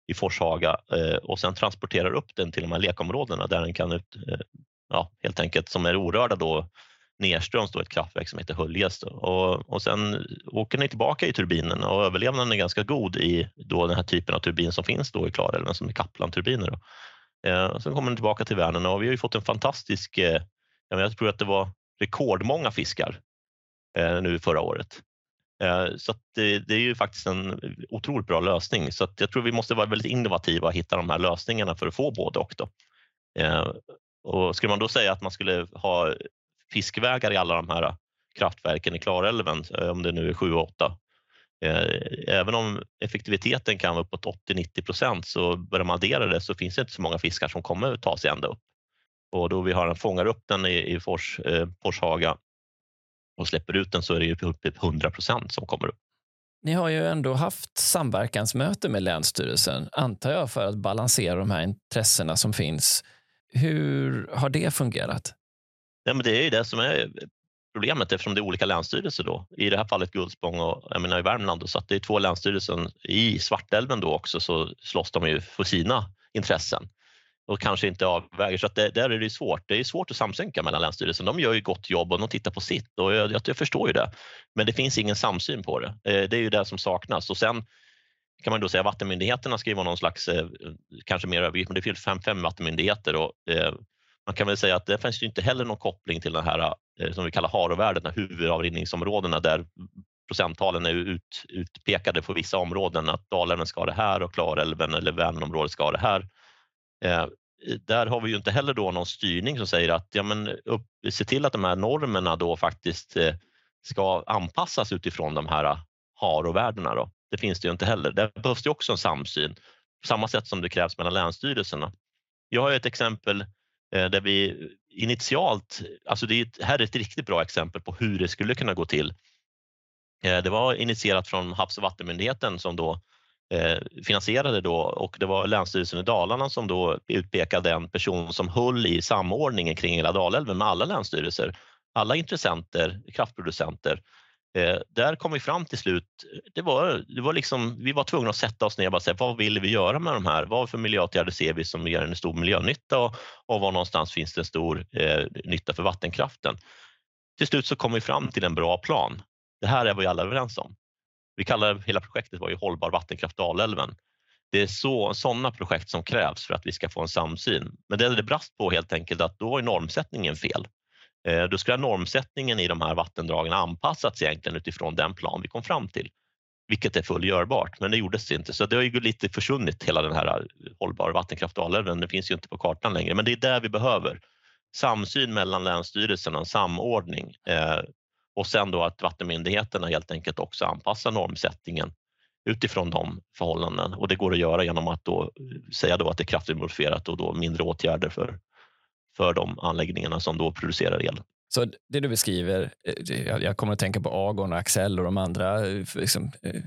B: i Forshaga och sen transporterar upp den till de här lekområdena där den kan ut, ja, helt enkelt som är orörda då nedströms då ett kraftverk som heter Höljes och, och sen åker den tillbaka i turbinen och överlevnaden är ganska god i då den här typen av turbin som finns då i Klarälven alltså som är Kaplan-turbiner. Eh, sen kommer den tillbaka till Vänern och vi har ju fått en fantastisk eh, jag tror att det var rekordmånga fiskar eh, nu förra året. Eh, så det, det, är ju faktiskt en otroligt bra lösning. Så jag tror vi måste vara väldigt innovativa och hitta de här lösningarna för att få både och. Då. Eh, och skulle man då säga att man skulle ha fiskvägar i alla de här äh, kraftverken i Klarälven, eh, om det nu är 7 och 8, eh, Även om effektiviteten kan vara uppåt 80-90 procent så börjar man addera det så finns det inte så många fiskar som kommer att ta sig ända upp. Och då vi har, fångar upp den i, i Fors, eh, Forshaga och släpper ut den så är det ju upp 100 procent som kommer upp.
A: Ni har ju ändå haft samverkansmöte med Länsstyrelsen, antar jag, för att balansera de här intressena som finns. Hur har det fungerat?
B: Ja, men det är ju det som är problemet eftersom det är olika länsstyrelser då. I det här fallet Gullspång och jag menar, i Värmland. Då, så att det är två länsstyrelser. I Svartälven då också så slåss de ju för sina intressen och kanske inte avväger. Så att det, där är det svårt. Det är svårt att samsynka mellan länsstyrelsen. De gör ju gott jobb och de tittar på sitt och jag, jag förstår ju det. Men det finns ingen samsyn på det. Eh, det är ju det som saknas. Och sen kan man då säga att vattenmyndigheterna ska ju vara någon slags, eh, kanske mer övergripande, det finns fem, fem vattenmyndigheter och eh, man kan väl säga att det finns ju inte heller någon koppling till den här eh, som vi kallar harovärdet, huvudavrinningsområdena där procenttalen är ut, utpekade på vissa områden, att Dalälven ska ha det här och Klarälven eller Vänernområdet ska ha det här. Eh, där har vi ju inte heller då någon styrning som säger att ja, men upp, se till att de här normerna då faktiskt eh, ska anpassas utifrån de här harovärdena. Då. Det finns det ju inte heller. Där behövs det också en samsyn på samma sätt som det krävs mellan länsstyrelserna. Jag har ett exempel eh, Eh, där vi initialt, alltså det är, här är ett riktigt bra exempel på hur det skulle kunna gå till. Eh, det var initierat från Havs och vattenmyndigheten som då eh, finansierade då och det var Länsstyrelsen i Dalarna som då utpekade en person som höll i samordningen kring hela Dalälven med alla länsstyrelser, alla intressenter, kraftproducenter. Eh, där kom vi fram till slut, det var, det var liksom, vi var tvungna att sätta oss ner och bara säga vad vill vi göra med de här? Vad för miljöåtgärder ser vi som ger en stor miljönytta och, och var någonstans finns det en stor eh, nytta för vattenkraften? Till slut så kom vi fram till en bra plan. Det här är vi alla överens om. Vi kallar hela projektet var ju Hållbar vattenkraft Dalälven. Det är så, sådana projekt som krävs för att vi ska få en samsyn. Men det är det brast på helt enkelt att då är normsättningen fel. Eh, då skulle normsättningen i de här vattendragen anpassats egentligen utifrån den plan vi kom fram till, vilket är fullgörbart, men det gjordes inte. Så det har ju lite försvunnit hela den här eh, hållbara vattenkraft Dalälven. Det finns ju inte på kartan längre, men det är där vi behöver samsyn mellan länsstyrelserna, samordning eh, och sen då att vattenmyndigheterna helt enkelt också anpassar normsättningen utifrån de förhållanden och det går att göra genom att då säga då att det är kraftigt modifierat och då mindre åtgärder för, för de anläggningarna som då producerar el.
A: Så det du beskriver, eh, jag kommer att tänka på Agon och Axel och de andra eh, liksom, eh,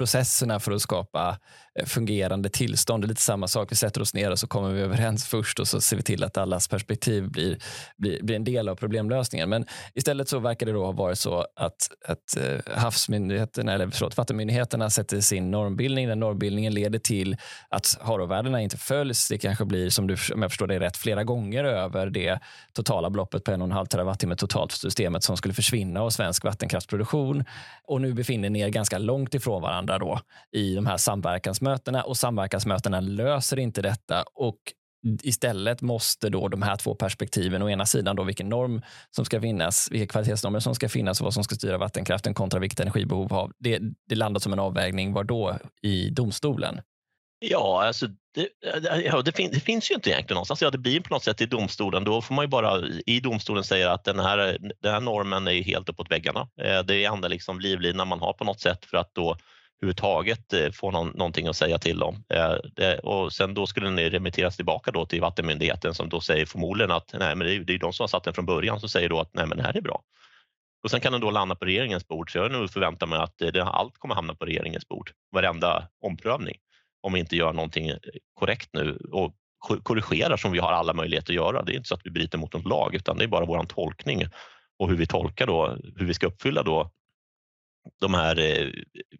A: processerna för att skapa eh, fungerande tillstånd. Det är lite samma sak. Vi sätter oss ner och så kommer vi överens först och så ser vi till att allas perspektiv blir, blir, blir en del av problemlösningen. Men istället så verkar det då ha varit så att, att eh, havsmyndigheterna, eller förlåt, vattenmyndigheterna sätter sin normbildning. Den normbildningen leder till att harovärdena inte följs. Det kanske blir, som du, om jag förstår dig rätt, flera gånger över det totala beloppet på 1,5 terawattimme totalt för systemet som skulle försvinna av svensk vattenkraftsproduktion. Och nu befinner ni er ganska långt ifrån varandra varandra då i de här samverkansmötena och samverkansmötena löser inte detta och istället måste då de här två perspektiven, å ena sidan då vilken norm som ska finnas, vilka kvalitetsnormer som ska finnas och vad som ska styra vattenkraften kontra vilket energibehov har. Det, det landar som en avvägning, var då? I domstolen?
B: Ja, alltså det, ja, det, fin, det, finns ju inte egentligen någonstans. Ja, det blir på något sätt i domstolen. Då får man ju bara i domstolen säga att den här, den här normen är helt uppåt väggarna. Eh, det är enda liksom livlinan man har på något sätt för att då överhuvudtaget eh, få någon, någonting att säga till om. Eh, och sen då skulle den remitteras tillbaka då till vattenmyndigheten som då säger förmodligen att nej, men det är, det är de som har satt den från början som säger då att nej, men det här är bra. Och sen kan den då landa på regeringens bord. Så jag nu förväntar mig att eh, det, allt kommer hamna på regeringens bord. Varenda omprövning. Om vi inte gör någonting korrekt nu och korrigerar som vi har alla möjligheter att göra. Det är inte så att vi bryter mot något lag utan det är bara vår tolkning och hur vi tolkar då, hur vi ska uppfylla då de här eh,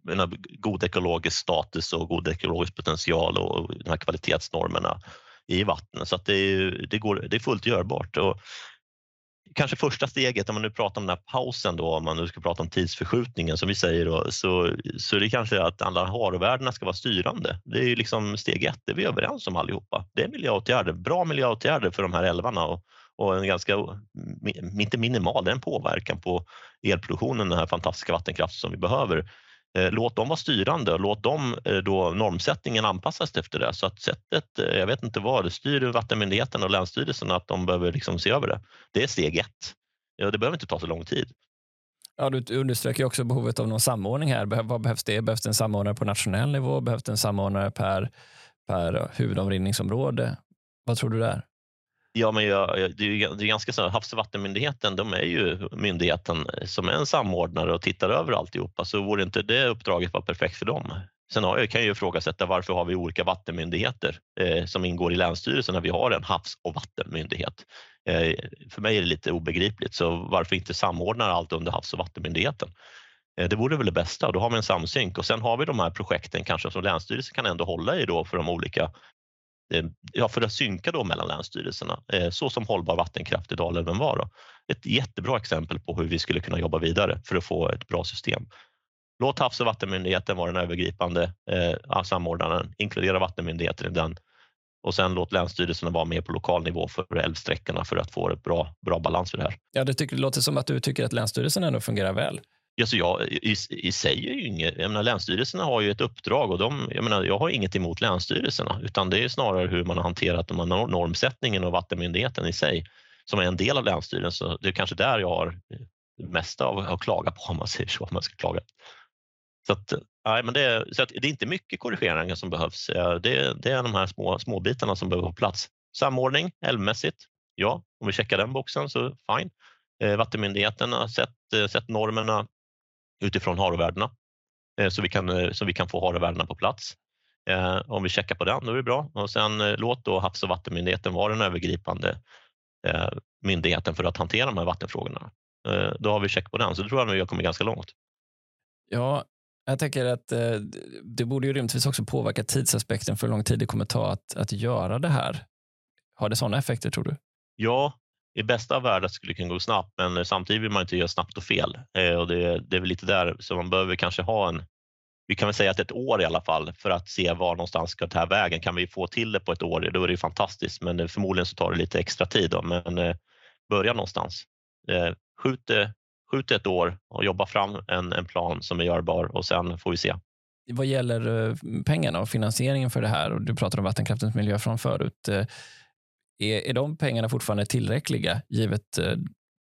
B: menar, god ekologisk status och god ekologisk potential och de här kvalitetsnormerna i vattnet. Så att det, är, det, går, det är fullt görbart. Och kanske första steget, om man nu pratar om den här pausen då, om man nu ska prata om tidsförskjutningen som vi säger då, så, så är det kanske att alla harovärdena ska vara styrande. Det är ju liksom steg ett, det är vi överens om allihopa. Det är miljöåtgärder, bra miljöåtgärder för de här älvarna och, och en ganska, inte minimal, det är en påverkan på elproduktionen, den här fantastiska vattenkraften som vi behöver. Eh, låt dem vara styrande och låt dem eh, då normsättningen anpassas efter det. Så att sättet, eh, jag vet inte vad, styr Vattenmyndigheten och Länsstyrelsen att de behöver liksom se över det. Det är steg ett. Ja, det behöver inte ta så lång tid.
A: Ja, du understryker också behovet av någon samordning här. Vad behövs det? Behövs det en samordnare på nationell nivå? Behövs det en samordnare per, per huvudomrinningsområde? Vad tror du där?
B: Ja, men jag, det är ju det är ganska så. Havs och vattenmyndigheten, de är ju myndigheten eh, som är en samordnare och tittar över alltihopa, så vore inte det uppdraget vara perfekt för dem? Sen har jag, kan jag ju ifrågasätta varför har vi olika vattenmyndigheter eh, som ingår i Länsstyrelsen när vi har en havs och vattenmyndighet? Eh, för mig är det lite obegripligt, så varför inte samordna allt under Havs och vattenmyndigheten? Eh, det vore väl det bästa då har vi en samsynk och sen har vi de här projekten kanske som Länsstyrelsen kan ändå hålla i då för de olika Eh, ja, för att synka då mellan länsstyrelserna, eh, så som hållbar vattenkraft i Dalälven var. Då. Ett jättebra exempel på hur vi skulle kunna jobba vidare för att få ett bra system. Låt Havs och vattenmyndigheten vara den övergripande eh, samordnaren, inkludera vattenmyndigheten i den och sen låt länsstyrelserna vara med på lokal nivå för älvsträckorna för att få ett bra, bra balans för det här.
A: Ja, det, tycker, det låter som att du tycker att länsstyrelsen ändå fungerar väl.
B: Alltså jag, i, i sig är ju inget, jag menar, länsstyrelserna har ju ett uppdrag och de, jag, menar, jag har inget emot länsstyrelserna utan det är snarare hur man har hanterat de normsättningen och vattenmyndigheten i sig som är en del av länsstyrelsen. Det är kanske där jag har eh, mest av att klaga på om man säger så. Om man ska klaga. Så, att, nej, men det, så att det är inte mycket korrigeringar som behövs. Eh, det, det är de här små, små bitarna som behöver på plats. Samordning älvmässigt, ja, om vi checkar den boxen så fine. Vattenmyndigheterna, vattenmyndigheten har sett, eh, sett normerna utifrån HARO-värdena eh, så vi kan, eh, så vi kan få HARO-värdena på plats. Eh, om vi checkar på den, då är det bra. Och sen låt då Havs och vattenmyndigheten vara den övergripande myndigheten för att hantera de här vattenfrågorna. Då har vi check på den, så då tror jag nog jag kommer ganska långt.
A: Ja, jag tänker att det borde ju rimligtvis också påverka tidsaspekten för hur lång tid det kommer ta att, att göra det här. Har det sådana effekter tror du?
B: Ja, i bästa av världar skulle det kunna gå snabbt, men samtidigt vill man inte göra snabbt och fel. Eh, och det, det är väl lite där, så man behöver kanske ha en, vi kan väl säga att ett år i alla fall för att se var någonstans ska ta här vägen. Kan vi få till det på ett år, då är det fantastiskt, men eh, förmodligen så tar det lite extra tid. Då. Men eh, börja någonstans. Skjut, skjut ett år och jobba fram en, en plan som är görbar och sen får vi se.
A: Vad gäller pengarna och finansieringen för det här, och du pratade om vattenkraftens miljö från förut, är, är de pengarna fortfarande tillräckliga givet eh,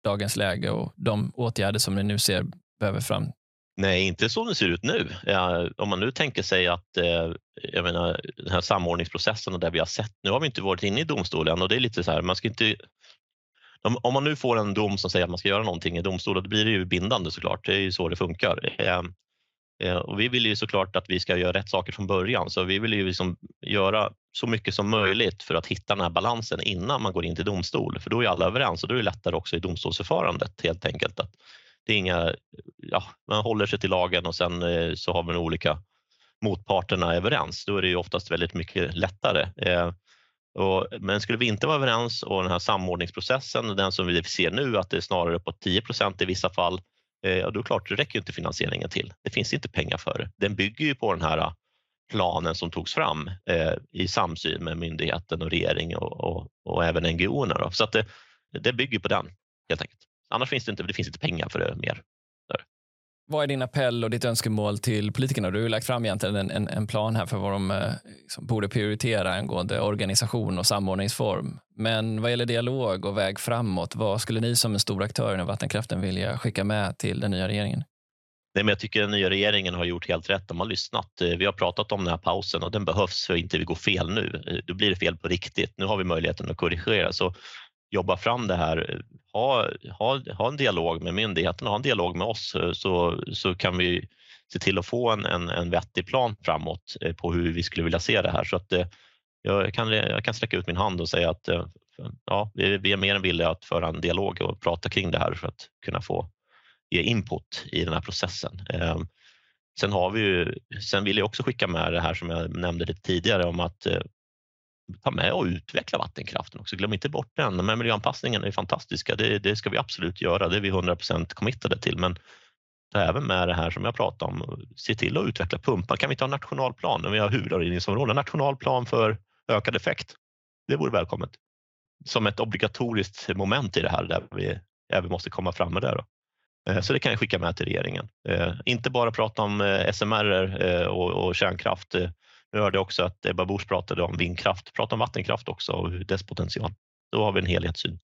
A: dagens läge och de åtgärder som ni nu ser behöver fram?
B: Nej, inte som det ser ut nu. Ja, om man nu tänker sig att eh, jag menar, den här samordningsprocessen och det vi har sett, nu har vi inte varit inne i domstolen och det är lite så här, man ska inte om, om man nu får en dom som säger att man ska göra någonting i domstolen, då blir det ju bindande såklart. Det är ju så det funkar. Eh, Eh, och vi vill ju såklart att vi ska göra rätt saker från början så vi vill ju liksom göra så mycket som möjligt för att hitta den här balansen innan man går in till domstol för då är alla överens och då är det lättare också i domstolsförfarandet helt enkelt. Att det är inga, ja, man håller sig till lagen och sen eh, så har man olika motparterna överens. Då är det ju oftast väldigt mycket lättare. Eh, och, men skulle vi inte vara överens och den här samordningsprocessen, den som vi ser nu att det är snarare på 10% i vissa fall Eh, ja, då är det klart, det räcker inte finansieringen till. Det finns inte pengar för det. Den bygger ju på den här eh, planen som togs fram eh, i samsyn med myndigheten och regering och, och, och även NGO. Så att det, det bygger på den helt enkelt. Annars finns det inte, det finns inte pengar för det mer.
A: Vad är din appell och ditt önskemål till politikerna? Du har lagt fram egentligen en, en, en plan här för vad de eh, liksom, borde prioritera angående organisation och samordningsform. Men vad gäller dialog och väg framåt, vad skulle ni som en stor aktör inom vattenkraften vilja skicka med till den nya regeringen?
B: Nej, men jag tycker den nya regeringen har gjort helt rätt. De har lyssnat. Eh, vi har pratat om den här pausen och den behövs för att inte vi går fel nu. Eh, då blir det fel på riktigt. Nu har vi möjligheten att korrigera. Så jobba fram det här, ha, ha, ha en dialog med myndigheterna, ha en dialog med oss eh, så, så kan vi se till att få en, en, en vettig plan framåt eh, på hur vi skulle vilja se det här. Så att, eh, jag, kan, jag kan sträcka ut min hand och säga att ja, vi är mer än villiga att föra en dialog och prata kring det här för att kunna få ge input i den här processen. Sen, har vi ju, sen vill jag också skicka med det här som jag nämnde lite tidigare om att ta med och utveckla vattenkraften också. Glöm inte bort den. De här miljöanpassningarna är fantastiska. Det, det ska vi absolut göra. Det är vi 100% committade till. Men ta även med det här som jag pratade om. Se till att utveckla pumpar. Kan vi ta en nationalplan när vi har huvudavrinningsområden? Nationalplan för ökad effekt. Det vore välkommet. Som ett obligatoriskt moment i det här där vi även måste komma fram med det. Då. Eh, så det kan jag skicka med till regeringen. Eh, inte bara prata om eh, SMR och kärnkraft. Vi hörde också att Ebba Busch pratade om vindkraft. Prata om vattenkraft också och dess potential. Då har vi en helhetssyn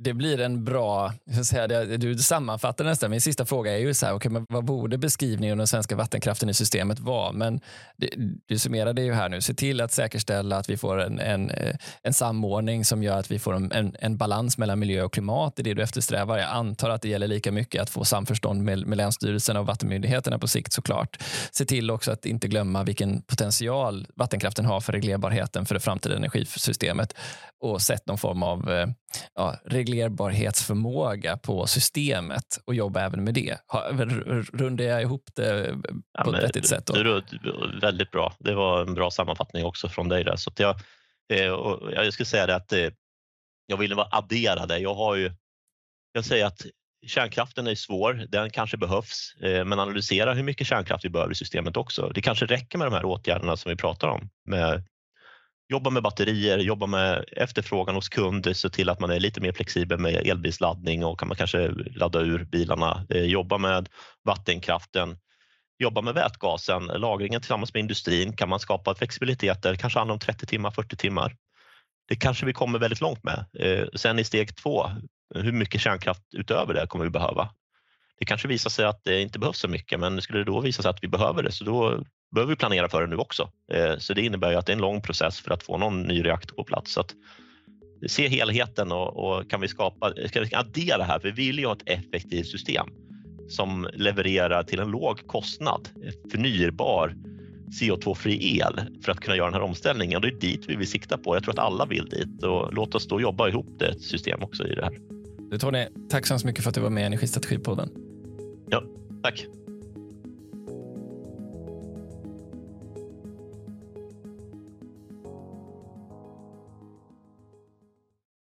A: det blir en bra, jag säga, du sammanfattar nästan, min sista fråga är ju så här, okay, men vad borde beskrivningen av den svenska vattenkraften i systemet vara? Men du, du summerar det ju här nu, se till att säkerställa att vi får en, en, eh, en samordning som gör att vi får en, en, balans mellan miljö och klimat, det är det du eftersträvar. Jag antar att det gäller lika mycket att få samförstånd med, med länsstyrelserna och vattenmyndigheterna på sikt såklart. Se till också att inte glömma vilken potential vattenkraften har för reglerbarheten för det framtida energisystemet och sätt någon form av eh, ja, reglerbarhetsförmåga på systemet och jobba även med det. Rundar jag ihop det på ja, ett vettigt sätt? Då?
B: Du, väldigt bra. Det var en bra sammanfattning också från dig. Där. Så jag, eh, jag skulle säga det att eh, jag vill addera det. Jag har ju, jag säger att kärnkraften är svår, den kanske behövs, men analysera hur mycket kärnkraft vi behöver i systemet också. Det kanske räcker med de här åtgärderna som vi pratar om med jobba med batterier, jobba med efterfrågan hos kund, se till att man är lite mer flexibel med elbilsladdning och kan man kanske ladda ur bilarna, eh, jobba med vattenkraften, jobba med vätgasen, lagringen tillsammans med industrin. Kan man skapa flexibiliteter, kanske handlar om 30 timmar, 40 timmar. Det kanske vi kommer väldigt långt med. Eh, sen i steg två, hur mycket kärnkraft utöver det kommer vi behöva? Det kanske visar sig att det inte behövs så mycket, men skulle det då visa sig att vi behöver det, så då behöver vi planera för det nu också. Eh, så det innebär ju att det är en lång process för att få någon ny reaktor på plats. Så se helheten och, och kan vi skapa, ska vi addera här, för vi vill ju ha ett effektivt system som levererar till en låg kostnad förnybar CO2-fri el för att kunna göra den här omställningen. Och det är dit vi vill sikta på. Jag tror att alla vill dit och låt oss då jobba ihop det ett system också i det här.
A: Du Tony, tack så hemskt mycket för att du var med i Energistrategipodden.
B: Ja, tack.